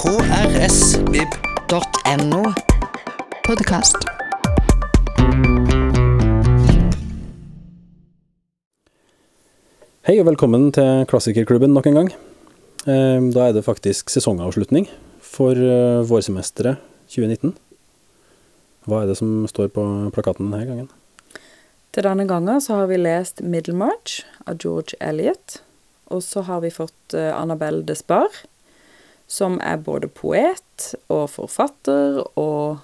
krsvib.no. Podkast. Hei og velkommen til Klassikerklubben nok en gang. Eh, Da er det faktisk sesongavslutning for eh, vårsemesteret 2019. Hva er det som står på plakaten denne gangen? Til denne gangen så har vi lest Middlemarch av George Eliot. Og så har vi fått eh, Annabelle Despard, som er både poet og forfatter, og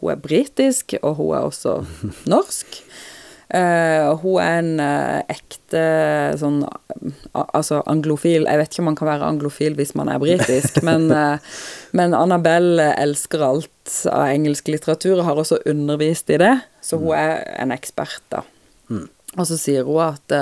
hun er britisk, og hun er også norsk. Uh, hun er en uh, ekte sånn uh, Altså anglofil Jeg vet ikke om man kan være anglofil hvis man er britisk, men, eh, men Annabelle elsker alt av engelsk litteratur og har også undervist i det, så hun er en ekspert, da. Og så sier hun at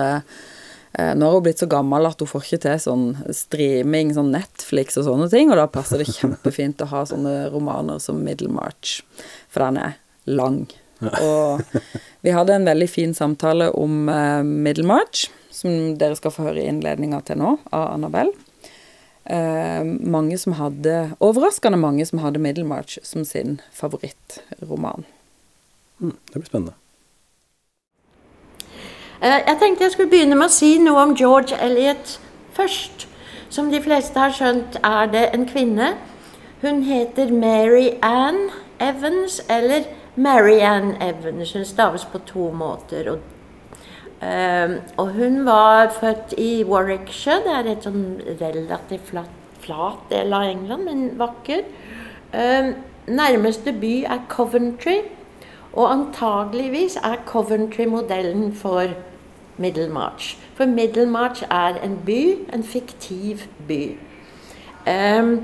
nå har hun blitt så gammel at hun får ikke til sånn streaming, sånn Netflix og sånne ting, og da passer det kjempefint å ha sånne romaner som Middlemarch, for den er lang. Og vi hadde en veldig fin samtale om eh, Middlemarch, som dere skal få høre i innledninga til nå, av Annabelle. Eh, mange som hadde, overraskende mange som hadde Middlemarch som sin favorittroman. Mm, det blir spennende. Eh, Jeg tenkte jeg skulle begynne med å si noe om George Eliot først. Som de fleste har skjønt, er det en kvinne. Hun heter Mary Ann Evans, eller Mary Ann Evans. Hun staves på to måter. Og, eh, og hun var født i Warwickshire. Det er et sånn relativt flat, flat del av England, men vakker. Eh, nærmeste by er Coventry. Og antageligvis er Coventry modellen for Middlemarch. For Middlemarch er en by, en fiktiv by. Um,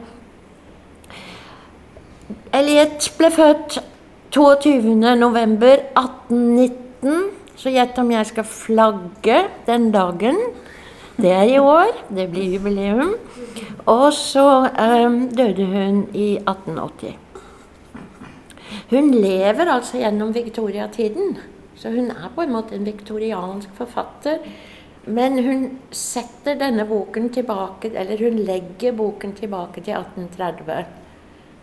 Elliot ble født 22.11.1819. Så gjett om jeg skal flagge den dagen. Det er i år. Det blir jubileum. Og så um, døde hun i 1880. Hun lever altså gjennom viktoriatiden. Så hun er på en måte en viktoriansk forfatter. Men hun setter denne boken tilbake, eller hun legger boken tilbake til 1830.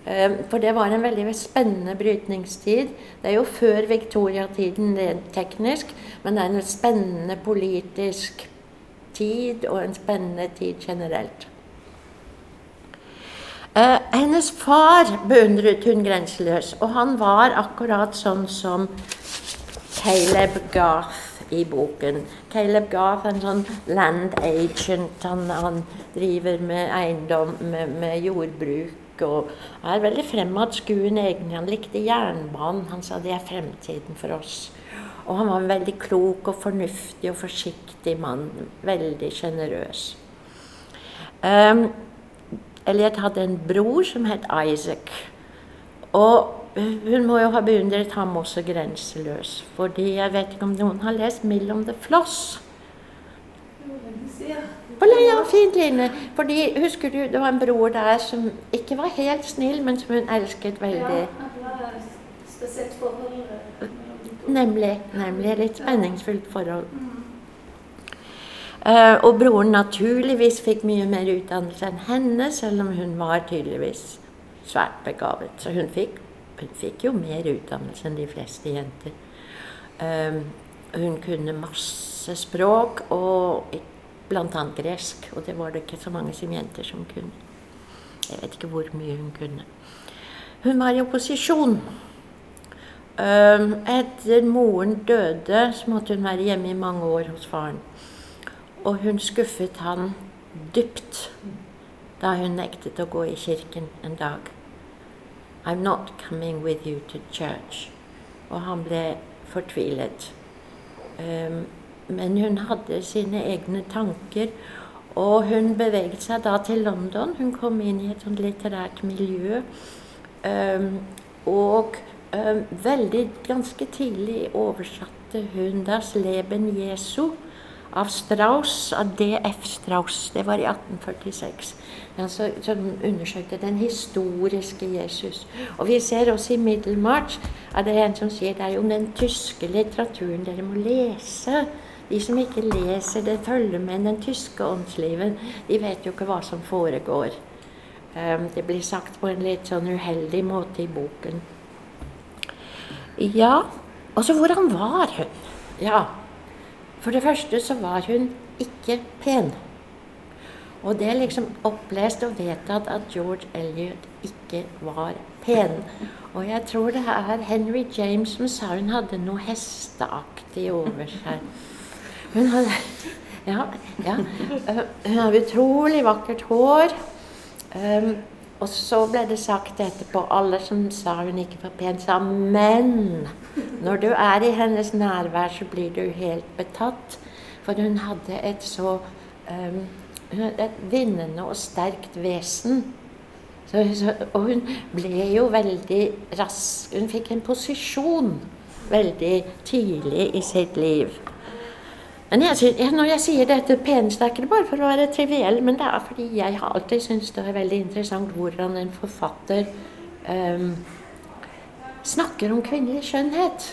Eh, For det var en veldig spennende brytningstid. Det er jo før viktoriatiden rent teknisk, men det er en spennende politisk tid og en spennende tid generelt. Eh, hennes far beundret hun grenseløs, og han var akkurat sånn som Caleb Garth i boken. Caleb Garth er en sånn land agent. Han, han driver med eiendom, med, med jordbruk og er veldig fremadskuende egentlig. Han likte jernbanen. Han sa det er fremtiden for oss. Og han var en veldig klok og fornuftig og forsiktig mann. Veldig sjenerøs. Um, Elliot hadde en bror som het Isaac. Og hun må jo ha beundret ham også grenseløs. Fordi jeg vet ikke om noen har lest 'Mellom the Floss'? På ja, fint, Line. Fordi, husker du, det var en bror der som ikke var helt snill, men som hun elsket veldig. Nemlig. nemlig Litt spenningsfullt forhold. Uh, og broren naturligvis fikk mye mer utdannelse enn henne, selv om hun var tydeligvis svært begavet. Så hun fikk, hun fikk jo mer utdannelse enn de fleste jenter. Eh, hun kunne masse språk, og bl.a. gresk. Og det var det ikke så mange som jenter som kunne. Jeg vet ikke hvor mye hun kunne. Hun var i opposisjon. Eh, etter moren døde, så måtte hun være hjemme i mange år hos faren. Og hun skuffet han dypt da hun nektet å gå i kirken en dag. I'm not coming with you to church. Og han ble fortvilet. Um, men hun hadde sine egne tanker, og hun beveget seg da til London. Hun kom inn i et sånt litterært miljø. Um, og um, veldig ganske tidlig oversatte hun Das Leben Jesu av Strauss, av D.F. Strauss. Det var i 1846. Altså, som undersøkte den historiske Jesus. Og vi ser også i Middelmarch at det er en som sier det er jo den tyske litteraturen dere må lese. De som ikke leser det, følger med den tyske åndslivet. De vet jo ikke hva som foregår. Um, det blir sagt på en litt sånn uheldig måte i boken. Ja, altså hvordan var hun? Ja, for det første så var hun ikke pen. Og det er liksom opplest og vedtatt at George Elliot ikke var pen. Og jeg tror det er Henry James som sa hun hadde noe hesteaktig over seg. Hun hadde Ja, ja. Hun hadde utrolig vakkert hår. Um, og så ble det sagt etterpå Alle som sa hun ikke var pen, sa men når du er i hennes nærvær, så blir du helt betatt. For hun hadde et så um, et vinnende og sterkt vesen. Så, så, og hun ble jo veldig rask Hun fikk en posisjon veldig tidlig i sitt liv. Men jeg, når jeg sier dette peneste, er ikke bare for å være triviell, men det er fordi jeg har alltid syntes det er veldig interessant hvordan en forfatter um, snakker om kvinnelig skjønnhet.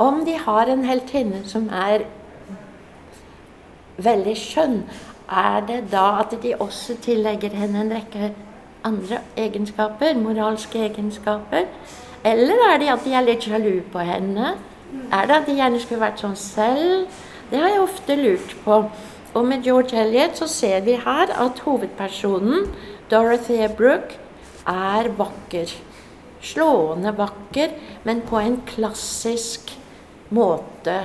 Om de har en heltinne som er veldig skjønn, er det da at de også tillegger henne en rekke andre egenskaper, moralske egenskaper? Eller er det at de er litt sjalu på henne? Er det at de gjerne skulle vært sånn selv? Det har jeg ofte lurt på. Og med George Elliot så ser vi her at hovedpersonen, Dorothea Brooke, er vakker. Slående vakker, men på en klassisk måte.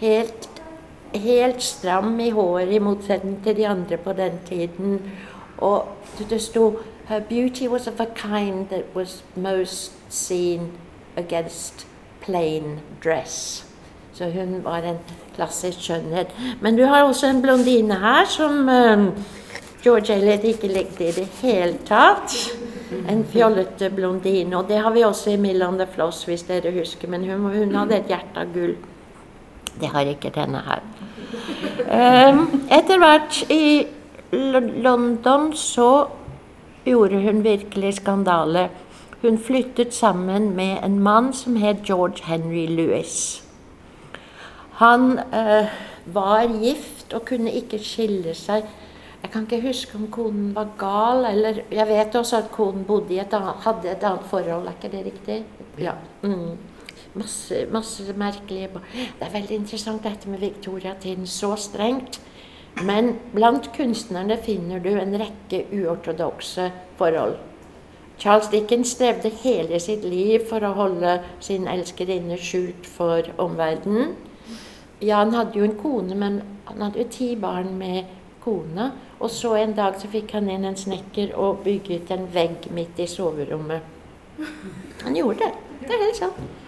Helt helt stram i håret, i motsetning til de andre på den tiden. Og det sto Her beauty was of a kind that was most seen against plain dress. Så hun var en klassisk skjønnhet. Men du har også en blondine her som um, George Elliot ikke likte i det hele tatt. En fjollete blondine. Og det har vi også i Milan de Floss, hvis dere husker. Men hun, hun hadde et hjerte av gull. Det har ikke denne her. Um, etter hvert i London så gjorde hun virkelig skandale. Hun flyttet sammen med en mann som het George Henry Lewis. Han uh, var gift og kunne ikke skille seg. Jeg kan ikke huske om konen var gal, eller Jeg vet også at konen bodde i et annet, hadde et annet forhold, er ikke det riktig? Ja. Mm. Masse, masse merkelige Det er veldig interessant dette med Victoria-tiden. Så strengt. Men blant kunstnerne finner du en rekke uortodokse forhold. Charles Dickens strevde hele sitt liv for å holde sin elskerinne skjult for omverdenen. Ja, han hadde jo en kone, men han hadde jo ti barn med kona. Og så en dag så fikk han inn en snekker og bygget en vegg midt i soverommet. Han gjorde det. Det er helt sant.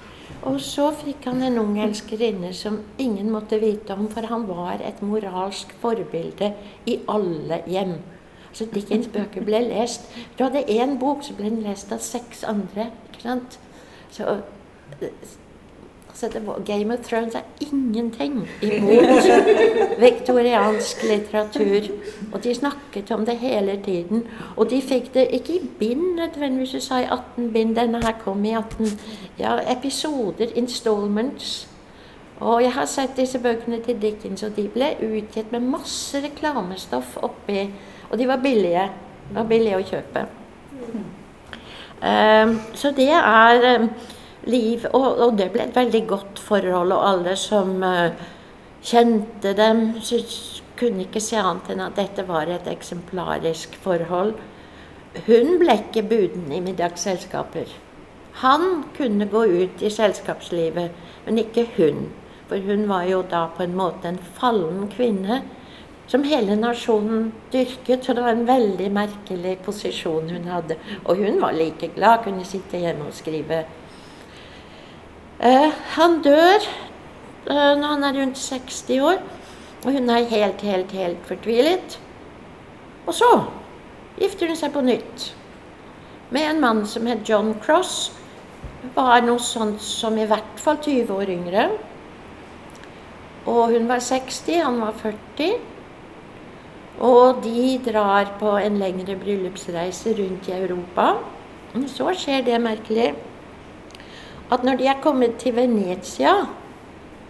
Og så fikk han en ung elskerinne som ingen måtte vite om, for han var et moralsk forbilde i alle hjem. Så Dickens bøker ble lest. Du hadde én bok, så ble den lest av seks andre. ikke sant? Så Altså, var, Game of Thrones er ingenting imot viktoriansk litteratur. Og de snakket om det hele tiden. Og de fikk det ikke i bind nødvendigvis, du sa i 18 bind. Denne her kom i 18 ja, episoder, installments. Og jeg har sett disse bøkene til Dickens, og de ble utgitt med masse reklamestoff oppi. Og de var billige. Det var billige å kjøpe. Um, så det er um, liv. Og, og, det ble et veldig godt forhold, og alle som uh, kjente dem, kunne ikke se annet enn at dette var et eksemplarisk forhold. Hun ble ikke buden i middagsselskaper. Han kunne gå ut i selskapslivet, men ikke hun. For hun var jo da på en måte en fallen kvinne som hele nasjonen dyrket. Så det var en veldig merkelig posisjon hun hadde. Og hun var like glad, kunne sitte hjemme og skrive han dør eh, når han er rundt 60 år, og hun er helt, helt, helt fortvilet. Og så gifter hun seg på nytt med en mann som het John Cross. Var noe sånt som i hvert fall 20 år yngre. Og hun var 60, han var 40. Og de drar på en lengre bryllupsreise rundt i Europa. Så skjer det merkelig at når de er kommet til Venezia,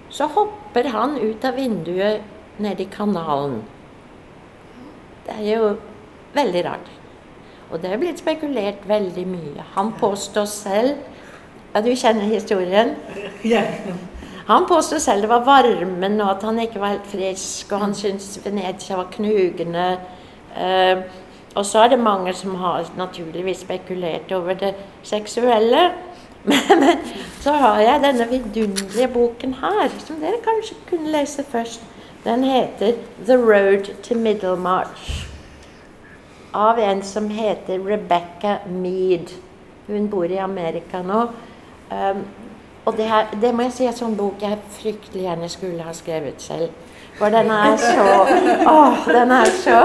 så hopper han ut av vinduet ned i kanalen. Det er jo veldig rart. Og det er blitt spekulert veldig mye. Han påstår selv Ja, du kjenner historien? Han påstod selv det var varmen, og at han ikke var helt frisk, og han syntes Venezia var knugende. Eh, og så er det mange som har naturligvis spekulert over det seksuelle. Men, så har jeg denne vidunderlige boken her, som dere kanskje kunne lese først. Den heter 'The Road to Middlemarch'. Av en som heter Rebecca Mead. Hun bor i Amerika nå. Um, og det, her, det må jeg si er sånn bok jeg fryktelig gjerne skulle ha skrevet selv. For den er så Åh, den er så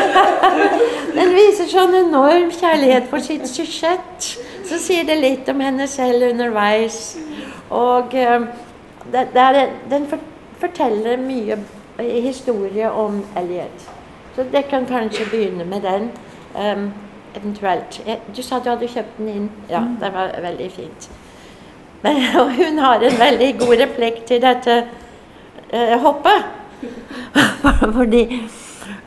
Den viser sånn enorm kjærlighet for sitt sysjett. Så sier det litt om henne selv underveis. Og um, det, det er, den forteller mye historie om Elliot. Så det kan kanskje begynne med den. Um, eventuelt. Du sa du hadde kjøpt den inn. Ja, det var veldig fint. Men, og hun har en veldig god replikk til dette uh, hoppe. Fordi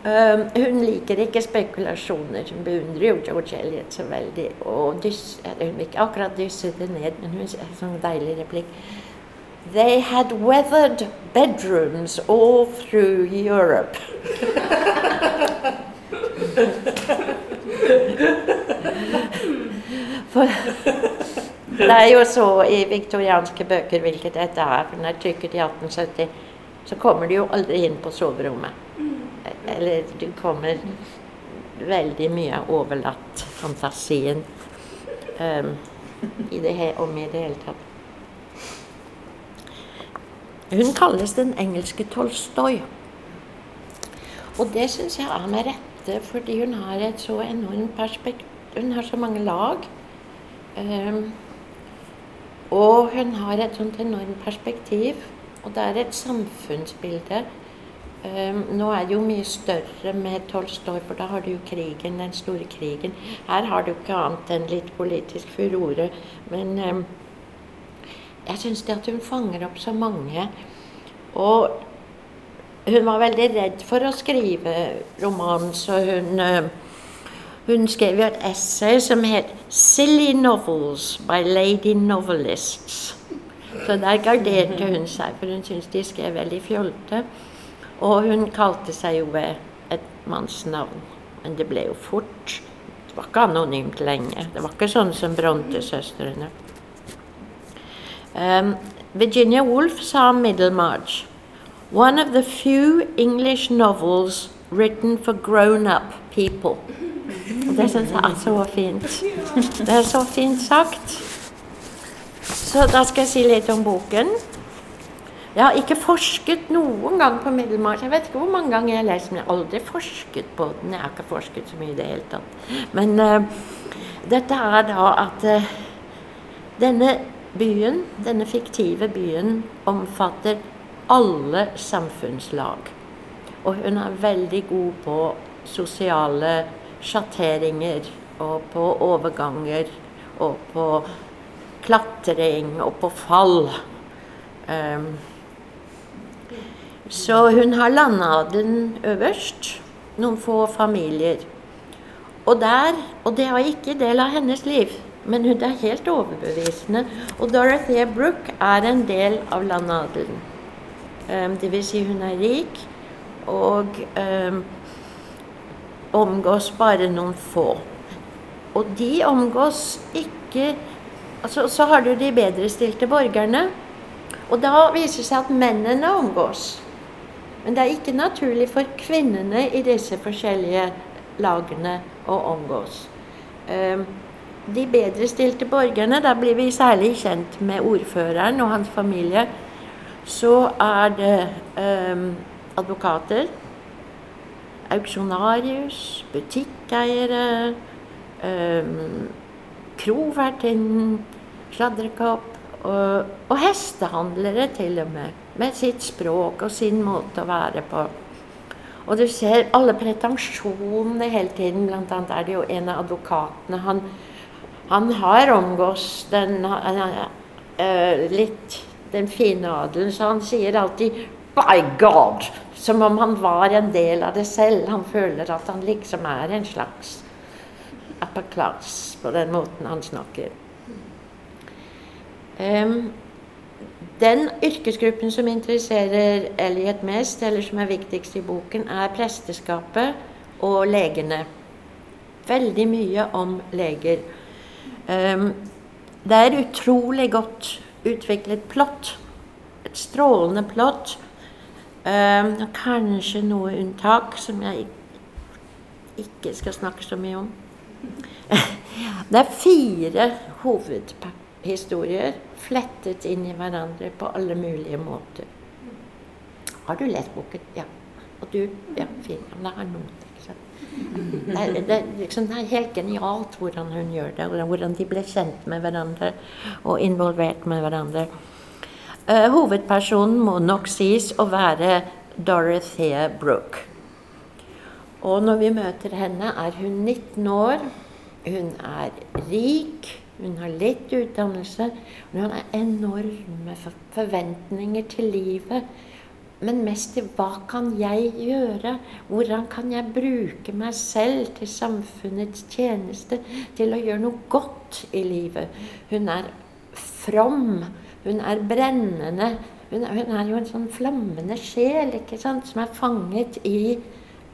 um, hun liker ikke spekulasjoner. Hun beundrer jo George Eliot så veldig. Og dys, hun vil ikke akkurat dysse det ned, men hun har en sånn deilig replikk. They had weathered bedrooms all through Europe. For det er jo så i viktorianske bøker hvilket dette er. For den er trykket i 1870, så kommer du jo aldri inn på soverommet. Eller du kommer veldig mye overlatt fantasien um, i det, om i det hele tatt. Hun kalles den engelske Tolstoy. Og det syns jeg er med rette, fordi hun har et så enormt perspektiv Hun har så mange lag. Um, og hun har et sånt enormt perspektiv. Og det er et samfunnsbilde. Um, nå er det jo mye større med Tolstoy, for da har du jo krigen, den store krigen. Her har du ikke annet enn litt politisk furore. Men um, jeg syns det at hun fanger opp så mange. Og hun var veldig redd for å skrive roman, så hun, eh, hun skrev et essay som het 'Silly Novels by Lady Novelists'. Så der garderte hun seg, for hun syntes de skrev veldig fjolte. Og hun kalte seg jo ved et mannsnavn. Men det ble jo fort. Det var ikke anonymt lenge. Det var ikke sånn som Bronte-søstrene. Um, Virginia Woolf sa Middlemarch One of the few English novels written for grown-up people. Det syns jeg er så fint. Det er så fint sagt. Så da skal jeg si litt om boken. Jeg har ikke forsket noen gang på Middelmark. Jeg vet ikke hvor mange ganger jeg har lest den. Jeg har aldri forsket på den. Jeg har ikke forsket så mye i det hele tatt. Men uh, dette er da at uh, denne byen, denne fiktive byen, omfatter alle samfunnslag. Og hun er veldig god på sosiale sjatteringer og på overganger og på klatring og på fall. Um, så hun har landadelen øverst. Noen få familier. Og der Og det var ikke del av hennes liv, men hun er helt overbevisende. Og Dorothea Brooke er en del av landadelen. Um, Dvs. Si hun er rik og um, omgås bare noen få. Og de omgås ikke altså, Så har du de bedrestilte borgerne. Og da viser det seg at mennene omgås. Men det er ikke naturlig for kvinnene i disse forskjellige lagene å omgås. Um, de bedrestilte borgerne, da blir vi særlig kjent med ordføreren og hans familie. Så er det um, advokater, auksjonarius, butikkeiere, krovertinnen, sladrekopp og, og, hestehandlere til og med. Med sitt språk og sin måte å være på. Og du ser alle pretensjonene hele tiden. Blant annet er det jo en av advokatene. Han, han har omgås den uh, litt den fine adelen, så han sier alltid 'by God'. Som om han var en del av det selv. Han føler at han liksom er en slags applaus på den måten han snakker. Um, den yrkesgruppen som interesserer Elliot mest, eller som er viktigst i boken, er presteskapet og legene. Veldig mye om leger. Um, det er utrolig godt utviklet plott. Et strålende plott. Um, kanskje noe unntak som jeg ikke skal snakke så mye om. Det er fire hovedhistorier flettet inn i hverandre på alle mulige måter. Har du lest boken? Ja. Og du? Ja, fint. Men det er noe, ikke sant? Det er, det, er liksom, det er helt genialt hvordan hun gjør det, hvordan de ble kjent med hverandre og involvert med hverandre. Uh, hovedpersonen må nok sies å være Dorothea Brooke. Og når vi møter henne, er hun 19 år. Hun er rik, hun har litt utdannelse. Hun har enorme forventninger til livet. Men mest til hva kan jeg gjøre? Hvordan kan jeg bruke meg selv til samfunnets tjeneste? Til å gjøre noe godt i livet? Hun er from. Hun er brennende. Hun er jo en sånn flammende sjel ikke sant? som er fanget i,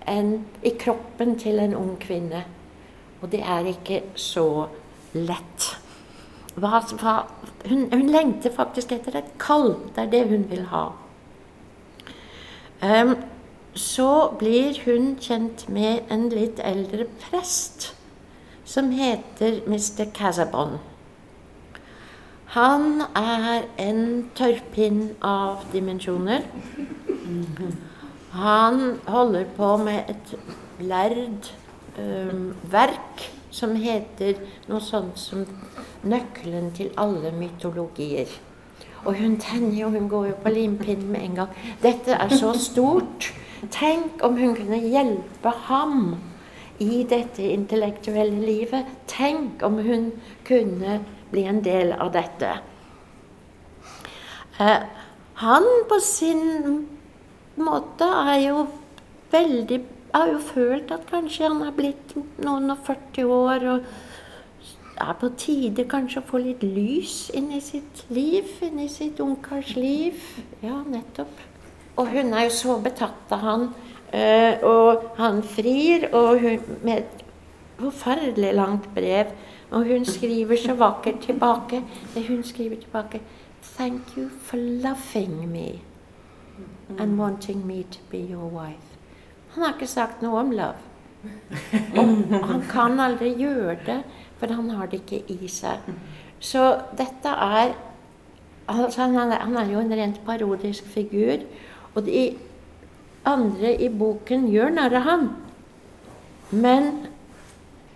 en, i kroppen til en ung kvinne. Og det er ikke så lett. Hva, hva, hun, hun lengter faktisk etter et kall. Det er det hun vil ha. Um, så blir hun kjent med en litt eldre prest som heter Mr. Casabon. Han er en tørrpinn av dimensjoner. Han holder på med et lærd um, verk som heter noe sånt som 'Nøkkelen til alle mytologier'. Og hun tenner jo, hun går jo på limpinnen med en gang. Dette er så stort. Tenk om hun kunne hjelpe ham i dette intellektuelle livet. Tenk om hun kunne bli en del av dette. Eh, han på sin måte er jo veldig Har jo følt at kanskje han er blitt noen og 40 år og er på tide kanskje å få litt lys inn i sitt liv, inn i sitt ungkars liv. Ja, nettopp. Og hun er jo så betatt av han, eh, og han frir, og hun med et forferdelig langt brev. Og hun skriver så vakkert tilbake. Det hun skriver tilbake Thank you for loving me and wanting me to be your wife. Han har ikke sagt noe om love. Og han kan aldri gjøre det, for han har det ikke i seg. Så dette er altså han, er, han er jo en rent parodisk figur. Og de andre i boken gjør narr av ham. Men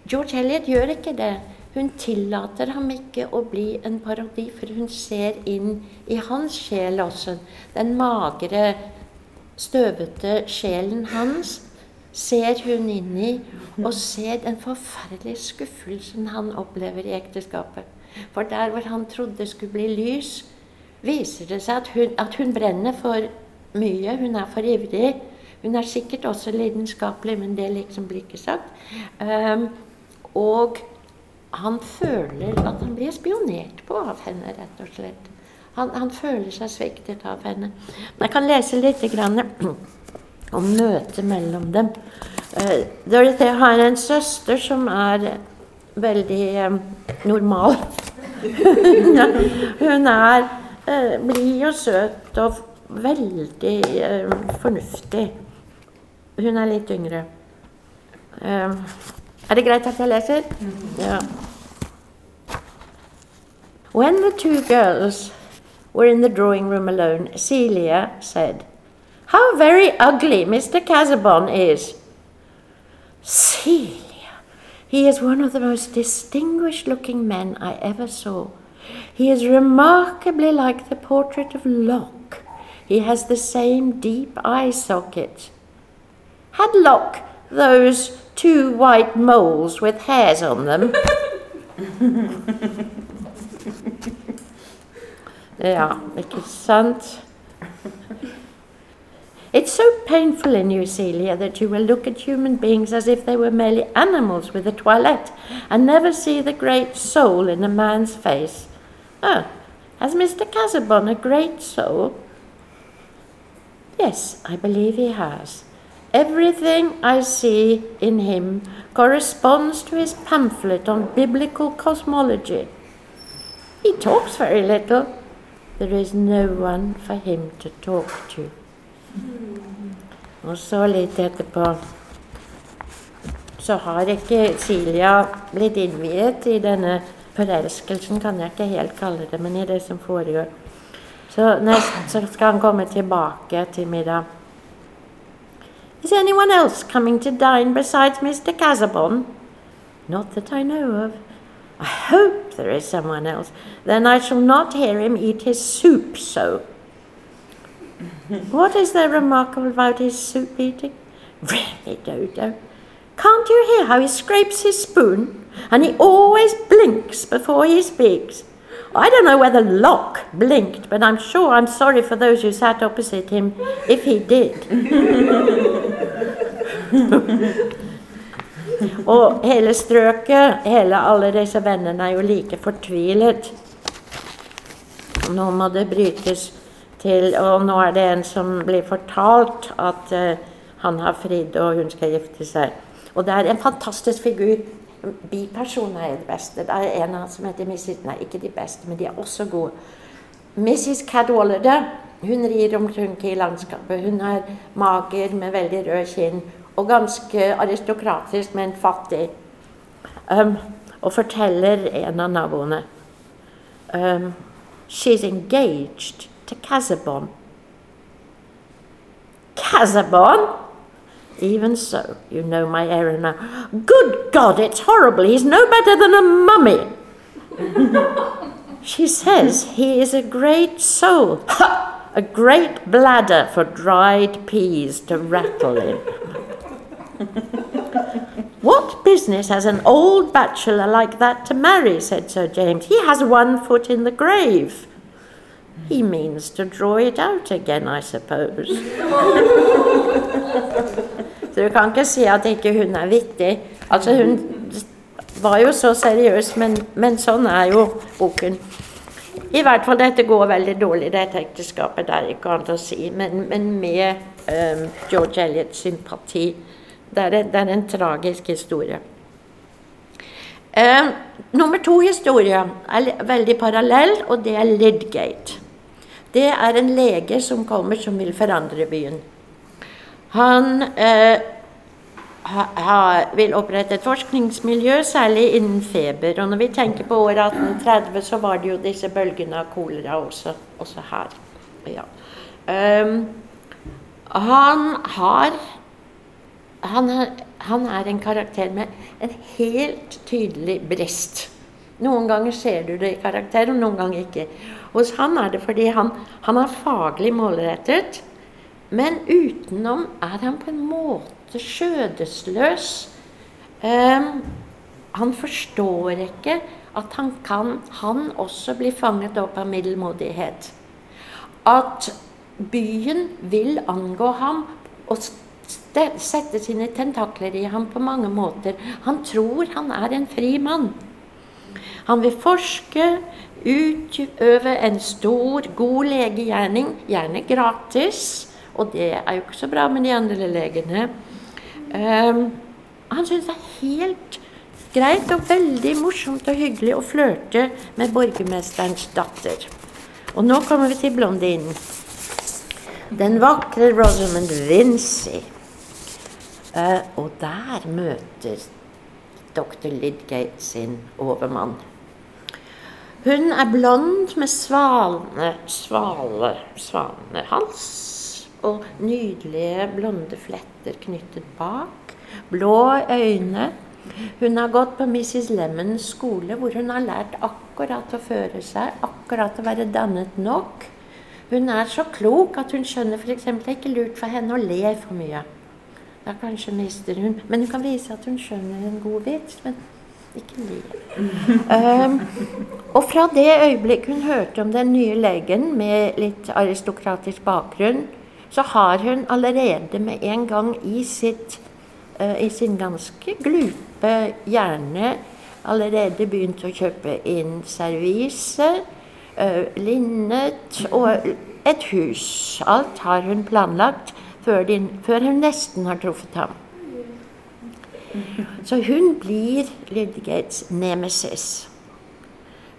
George Eliot gjør ikke det. Hun tillater ham ikke å bli en parodi, for hun ser inn i hans sjel også. Den magre, støvete sjelen hans ser hun inn i, og ser den forferdelige skuffelsen han opplever i ekteskapet. For der hvor han trodde skulle bli lys, viser det seg at hun, at hun brenner for mye. Hun er for ivrig. Hun er sikkert også lidenskapelig, men det liksom blir ikke sagt. Um, og han føler at han blir spionert på av henne, rett og slett. Han, han føler seg sviktet av henne. Men jeg kan lese litt grann om møtet mellom dem. Uh, Dorothy har en søster som er veldig um, normal. Hun er uh, blid og søt og veldig uh, fornuftig. Hun er litt yngre. Uh, er det greit at jeg leser? Ja. When the two girls were in the drawing room alone, Celia said, How very ugly Mr. Casaubon is. Celia, he is one of the most distinguished looking men I ever saw. He is remarkably like the portrait of Locke. He has the same deep eye socket. Had Locke those two white moles with hairs on them? ja, ikke sant? It's so painful in you, Celia, that you will look at human beings as if they were merely animals with a toilette and never see the great soul in a man's face. Oh, has Mr. Casaubon a great soul? Yes, I believe he has. Everything I see in him corresponds to his pamphlet on biblical cosmology. He talks very little. There is no one for him to talk to. Og så litt etterpå så har ikke Silja blitt innviet i denne forelskelsen, kan jeg ikke helt kalle det, men i det som foregår. Så nest så skal han komme tilbake til middag. Is anyone else coming to dine besides Mr. Casabon? Not that I know of. I hope there is someone else. Then I shall not hear him eat his soup so. What is there remarkable about his soup eating? Really, Dodo. Can't you hear how he scrapes his spoon? And he always blinks before he speaks. I don't know whether Locke blinked, but I'm sure I'm sorry for those who sat opposite him if he did. Og hele strøket, hele alle disse vennene, er jo like fortvilet. Nå må det brytes til Og nå er det en som blir fortalt at uh, han har fridd, og hun skal gifte seg. Og det er en fantastisk figur. Bipersoner er det beste. Det er en av som heter Mrs. Nei, ikke de beste, men de er også gode. Mrs. Cadwallader. Hun rir omkring i landskapet. Hun er mager med veldig rød kinn og ganske aristokratisk, men fattig. Um, og forteller en av naboene um, She's engaged to Casaubon. Casaubon? Even so, you know my errand now. Good God, it's horrible. He's no better than a mummy. she says he is a great soul. Ha! A great bladder for dried peas to rattle in. What business has an old bachelor like that to marry? said Sir James. He has one foot in the grave. He means to draw it out again, I suppose. Så du kan ikke si at ikke hun er vittig. Altså, hun var jo så seriøs, men, men sånn er jo boken. I hvert fall dette går veldig dårlig, dette ekteskapet. Det er ikke annet å si. Men, men med um, George Eliots sympati. Det er, det er, en tragisk historie. Eh, nummer to historie er veldig parallell, og det er Lidgate. Det er en lege som kommer som vil forandre byen. Han eh, ha, ha, vil opprette et forskningsmiljø, særlig innen feber. Og når vi tenker på året 1830, så var det jo disse bølgene av kolera også, også her. Ja. Eh, han har han er, han er en karakter med en helt tydelig brist. Noen ganger ser du det i karakter, og noen ganger ikke. Hos han er det fordi han, han er faglig målrettet, men utenom er han på en måte skjødesløs. Um, han forstår ikke at han kan han også bli fanget opp av middelmådighet. At byen vil angå ham og sette sine tentakler i ham på mange måter. Han tror han er en fri mann. Han vil forske, utøve en stor, god legegjerning, gjerne gratis. Og det er jo ikke så bra med de andre legene. Um, han syns det er helt greit og veldig morsomt og hyggelig å flørte med borgermesterens datter. Og nå kommer vi til blondinen. Den vakre Rosamund Vincy. Uh, og der møter dr. Lidgate sin overmann. Hun er blond med svalne, svale, svanehals og nydelige blonde fletter knyttet bak. Blå øyne. Hun har gått på Mrs. Lemmons skole, hvor hun har lært akkurat å føre seg, akkurat å være dannet nok. Hun er så klok at hun skjønner f.eks. det er ikke lurt for henne å le for mye. Da kanskje mister hun Men hun kan vise at hun skjønner en god vits. men ikke le. Um, og fra det øyeblikk hun hørte om den nye legen med litt aristokratisk bakgrunn, så har hun allerede med en gang i, sitt, uh, i sin ganske glupe hjerne allerede begynt å kjøpe inn servise, linnet og et hus. Alt har hun planlagt før, din, før hun nesten har truffet ham. Så hun blir Lydgates nemesis.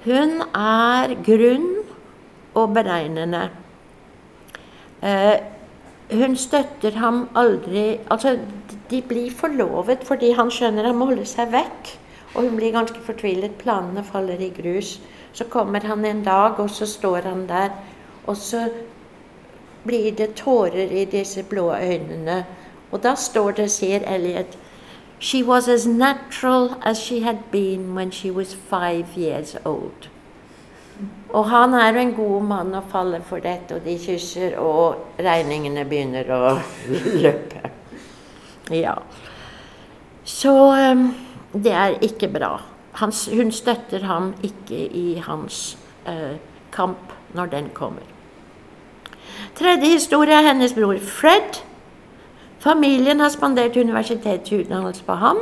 Hun er grunn og beregnende. Eh, hun støtter ham aldri Altså, de blir forlovet fordi han skjønner han må holde seg vekk. Og hun blir ganske fortvilet. Planene faller i grus. Så kommer han en dag, og så står han der. Og så blir det tårer i disse blå øynene. Og da står det, sier Elliot She was as natural as she had been when she was five years old. Og han er en god mann og faller for dette, og de kysser, og regningene begynner å løpe. Ja. Så um, det er ikke bra. Han, hun støtter ham ikke i hans eh, kamp når den kommer. Tredje historie er hennes bror Fred. Familien har spandert universitetsutdannelse på ham.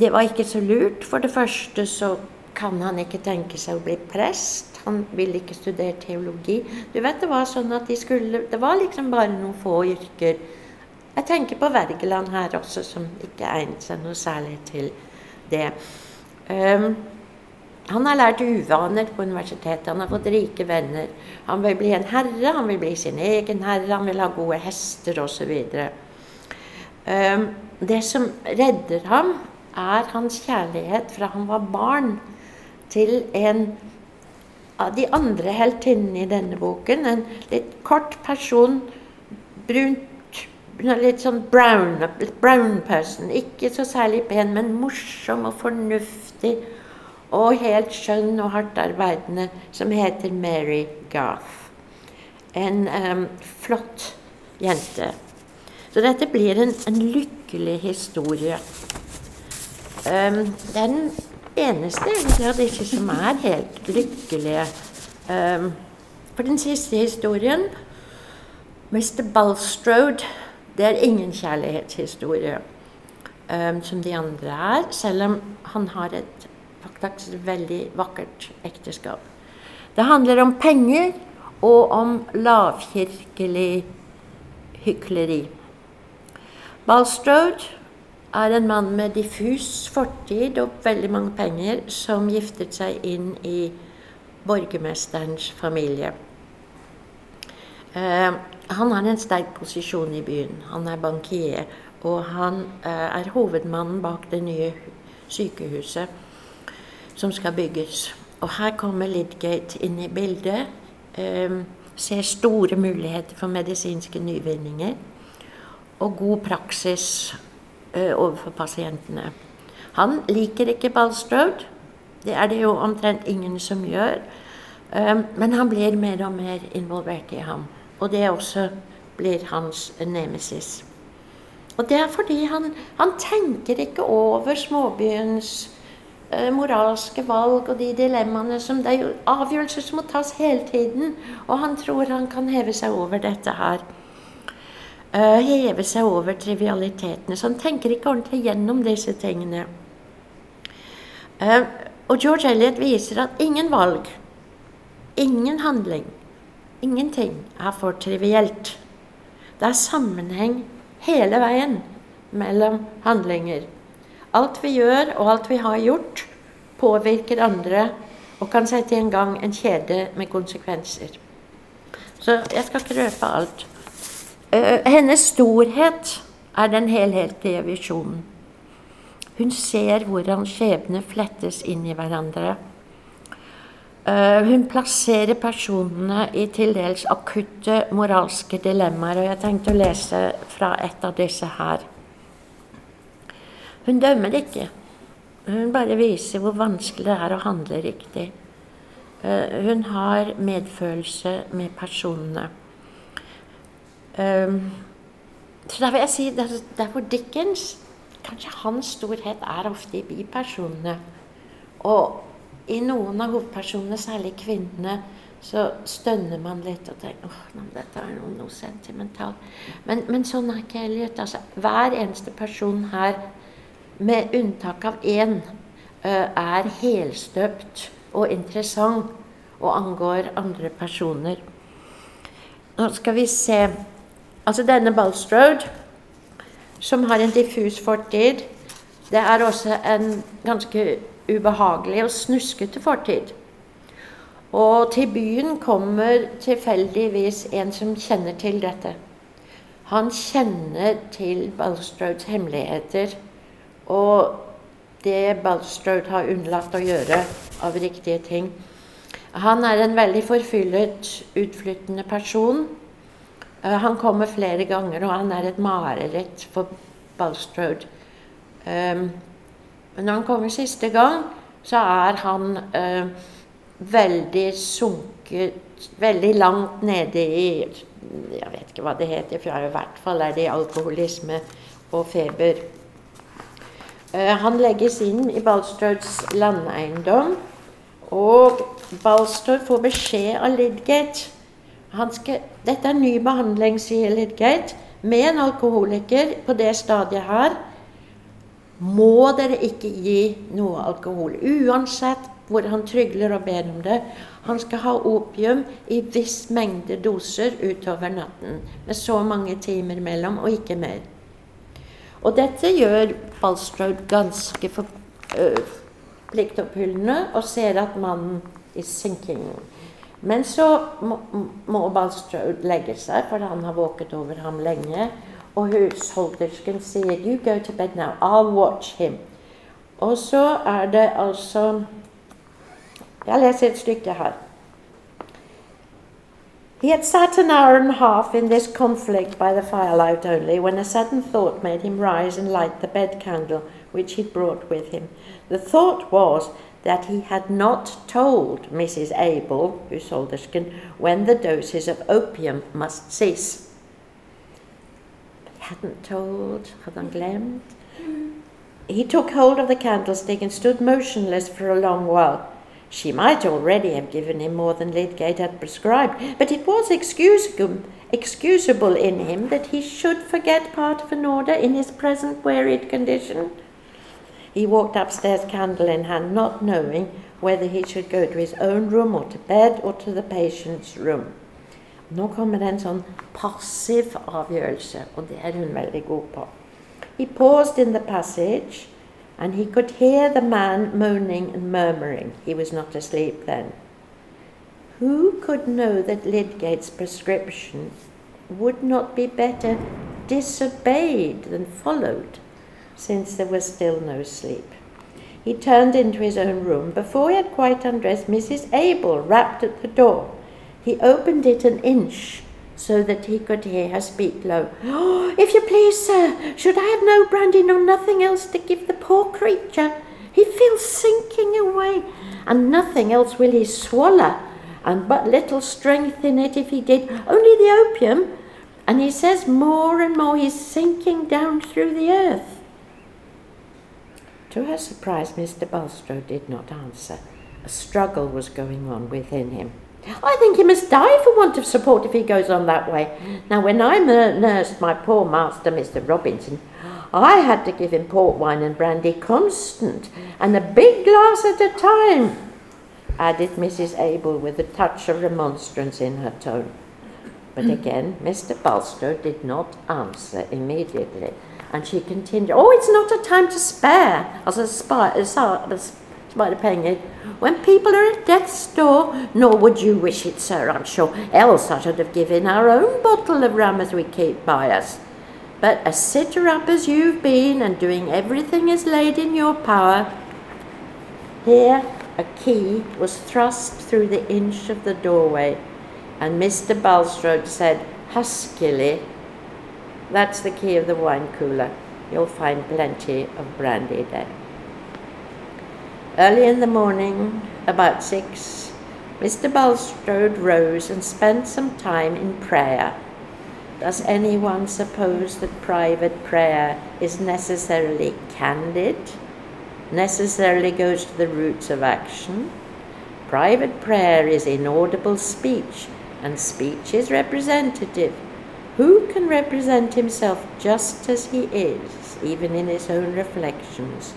Det var ikke så lurt. For det første så kan han ikke tenke seg å bli prest. Han ville ikke studere teologi. Du vet, Det var sånn at de skulle, det var liksom bare noen få yrker. Jeg tenker på Wergeland her også, som ikke egnet seg noe særlig til det. Um, han har lært uvaner på universitetet, han har fått rike venner. Han vil bli en herre, han vil bli sin egen herre, han vil ha gode hester osv. Um, det som redder ham, er hans kjærlighet fra han var barn, til en av de andre heltinnene i denne boken. En litt kort person, brunt Litt sånn brown, brown person. Ikke så særlig pen, men morsom og fornuftig og helt skjønn og hardt arbeidende, som heter Mary Garth. En um, flott jente. Så dette blir en, en lykkelig historie. Um, det er den eneste av disse som er helt lykkelige. Um, for den siste historien, Mr. Bulstrode, det er ingen kjærlighetshistorie. Um, som de andre er, selv om han har et faktisk veldig vakkert ekteskap. Det handler om penger og om lavkirkelig hykleri. Balstrode er en mann med diffus fortid og veldig mange penger som giftet seg inn i borgermesterens familie. Uh, han har en sterk posisjon i byen. Han er bankier, og han uh, er hovedmannen bak det nye sykehuset som skal bygges. Og her kommer Lidgate inn i bildet. Eh, ser store muligheter for medisinske nyvinninger. Og god praksis eh, overfor pasientene. Han liker ikke Balstrode. Det er det jo omtrent ingen som gjør. Eh, men han blir mer og mer involvert i ham. Og det også blir hans nemesis. Og det er fordi han, han tenker ikke over småbyens Eh, moralske valg og de dilemmaene som Det er jo avgjørelser som må tas hele tiden. Og han tror han kan heve seg over dette her. Uh, heve seg over trivialitetene. Så han tenker ikke ordentlig gjennom disse tingene. Uh, og George Elliot viser at ingen valg, ingen handling, ingenting er for trivielt. Det er sammenheng hele veien mellom handlinger. Alt vi gjør, og alt vi har gjort, påvirker andre og kan sette i gang en kjede med konsekvenser. Så jeg skal ikke røpe alt. Uh, hennes storhet er den helhetlige visjonen. Hun ser hvordan skjebner flettes inn i hverandre. Uh, hun plasserer personene i til dels akutte moralske dilemmaer. Og jeg tenkte å lese fra et av disse her. Hun dømmer ikke. Hun bare viser hvor vanskelig det er å handle riktig. Uh, hun har medfølelse med personene. Um, så da vil jeg si der hvor Dickens Kanskje hans storhet er ofte i bipersonene. Og i noen av hovedpersonene, særlig kvinnene, så stønner man litt og tenker åh, oh, dette er noe, noe sentimentalt. Men, men sånn er ikke Elliot. Altså, hver eneste person her, med unntak av én, er helstøpt og interessant og angår andre personer. Nå skal vi se Altså denne Balstrode, som har en diffus fortid, det er også en ganske ubehagelig og snuskete fortid. Og til byen kommer tilfeldigvis en som kjenner til dette. Han kjenner til Bulstrodes hemmeligheter og det Bulstrode har unnlatt å gjøre av riktige ting. Han er en veldig forfyllet, utflyttende person. Uh, han kommer flere ganger, og han er et mareritt for Balstrode. Men når han kommer siste gang, så er han eh, veldig sunket Veldig langt nede i Jeg vet ikke hva det heter, for i hvert fall er det i alkoholisme og feber. Eh, han legges inn i Balstrøds landeiendom, og Balstrød får beskjed av Lidgate skal, Dette er ny behandling, sier Lidgate, med en alkoholiker på det stadiet her. Må dere ikke gi noe alkohol, uansett hvor han trygler og ber om det. Han skal ha opium i viss mengde doser utover natten, med så mange timer mellom, og ikke mer. Og dette gjør Balstrode ganske for, øh, pliktoppfyllende, og ser at mannen er sinking. Men så må, må Balstrode legge seg, for han har våket over ham lenge. Og husholdersken sier 'You go to bed now. I'll watch him'. Og så er det altså Jeg leser et stykke her. He had sat an hour and a half in this conflict by the firelight only, when a sudden thought made him rise and light the bed candle which he'd brought with him. The thought was that he had not told Mrs. Abel, husholdersken, when the doses of opium must cease. Hadn't told, had han glemt? Mm-hmm. He took hold of the candlestick and stood motionless for a long while. She might already have given him more than Lydgate had prescribed, but it was excusable, excusable in him that he should forget part of an order in his present wearied condition. He walked upstairs, candle in hand, not knowing whether he should go to his own room or to bed or to the patient's room. Nå kommer det en sånn passiv avgjørelse, og det er hun veldig god på. He paused in the passage and he could hear the man moaning and murmuring. He was not asleep then. Who could know that Lydgate's prescription would not be better disobeyed than followed, since there was still no sleep? He turned into his own room. Before he had quite undressed, Mrs. Abel rapped at the door. He opened it an inch so that he could hear her speak low. Oh, if you please, sir, should I have no brandy nor nothing else to give the poor creature? He feels sinking away, and nothing else will he swallow, and but little strength in it if he did, only the opium. And he says more and more he's sinking down through the earth. To her surprise, Mr. Bulstrode did not answer. A struggle was going on within him. I think he must die for want of support if he goes on that way. Now, when I nursed my poor master, Mr. Robinson, I had to give him port wine and brandy constant, and a big glass at a time, added Mrs. Abel with a touch of remonstrance in her tone. But hmm. again, Mr. Bulstrode did not answer immediately, and she continued, Oh, it's not a time to spare. Also, spare, spare penger. When people are at death's door, nor would you wish it, sir, I'm sure, else I should have given our own bottle of rum as we keep by us. But a sitter up as you've been, and doing everything as laid in your power, here a key was thrust through the inch of the doorway, and Mr. Bulstrode said huskily, That's the key of the wine cooler. You'll find plenty of brandy there. Early in the morning, about six, Mr. Bulstrode rose and spent some time in prayer. Does anyone suppose that private prayer is necessarily candid, necessarily goes to the roots of action? Private prayer is inaudible speech, and speech is representative. Who can represent himself just as he is, even in his own reflections?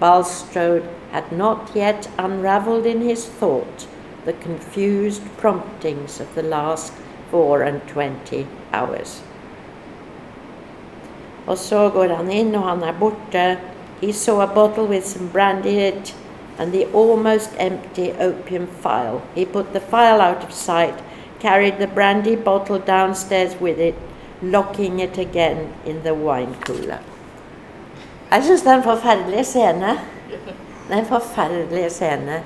Bulstrode had not yet unravelled in his thought the confused promptings of the last four and twenty hours. Og så går han inn, og han. He saw a bottle with some brandy in it, and the almost empty opium file. He put the file out of sight, carried the brandy bottle downstairs with it, locking it again in the wine cooler. Jeg syns det er en forferdelig scene. Det er en forferdelig scene.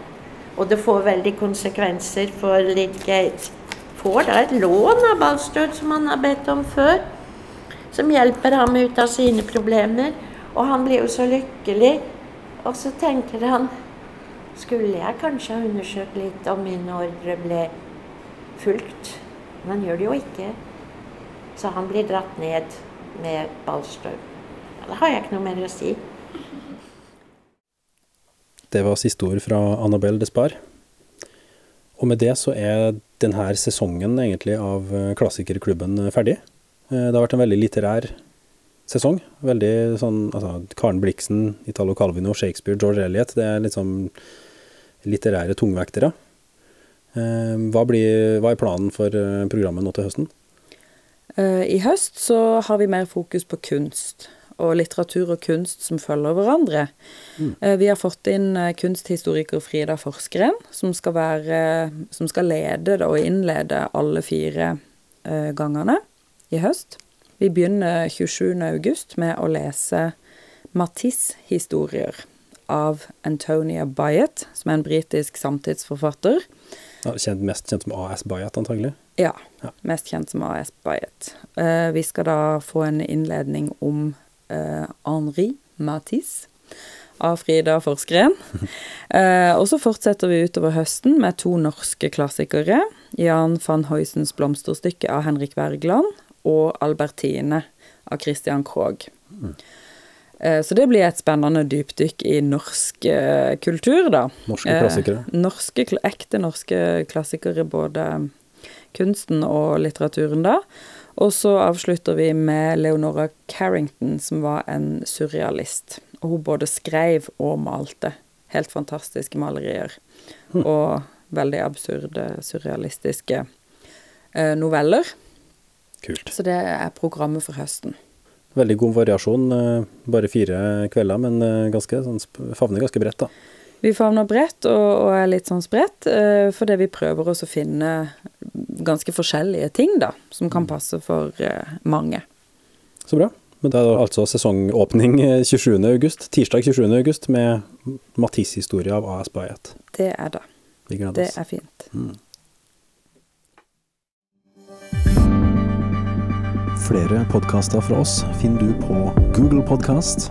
Og det får veldig konsekvenser for Lidgate. Får da et lån av Balstøl som han har bedt om før, som hjelper ham ut av sine problemer. Og han blir jo så lykkelig. Og så tenker han Skulle jeg kanskje ha undersøkt litt om min ordre ble fulgt? Men han gjør det jo ikke. Så han blir dratt ned med Ballstøt. Da har jeg ikke noe mer å si. Det var siste ord fra Annabelle Despard. Og med det så er denne sesongen egentlig av eh, Klassikerklubben ferdig. Eh, Det har vært en veldig litterær sesong. Veldig sånn altså Karen Blixen, Italo Calvino, Shakespeare, George Eliot. Det er liksom litterære tungvektere. Eh, Hva, blir, hva er planen for eh, programmet nå til høsten? Eh, I høst så har vi mer fokus på kunst, og litteratur og kunst som følger hverandre. Mm. Vi har fått inn eh, kunsthistoriker Frida Forskeren, som skal, være, som skal lede og innlede alle fire eh, gangene i høst. Vi begynner 27. august med å lese Matisse-historier av Antonia Byatt, som er en britisk samtidsforfatter. Ja, kjent, mest kjent som AS Byatt, antagelig. Ja, Ja. mest kjent som AS Byatt. Eh, vi skal da få en innledning om eh, Henri Matisse av Frida Forsgren eh, og så fortsetter vi utover høsten med to norske klassikere. Jan van Huysens blomsterstykke av Henrik Wergeland og Albertine av Christian Krogh. Eh, så det blir et spennende dypdykk i norsk eh, kultur, da. Norske Eh, klassikere. norske, ekte norske klassikere, både kunsten og litteraturen da. Og så avslutter vi med Leonora Carrington, som var en surrealist. Og hun både skrev og malte. Helt fantastiske malerier. Og veldig absurde, surrealistiske eh, noveller. Kult. Så det er programmet for høsten. Veldig god variasjon. eh, Bare fire kvelder, men eh, ganske, sånn, favner ganske bredt, da. Vi favner bredt og, og er litt sånn spredt, eh, fordi vi prøver også å finne ganske forskjellige ting, da, som kan passe for eh, mange. Så bra. Men det er altså sesongåpning eh, 27. august, tirsdag 27. august med Matisse-historie av AS Bayet. Det er det. Vi gleder Det er fint. Flere podkaster fra oss finner du på Google Podkast,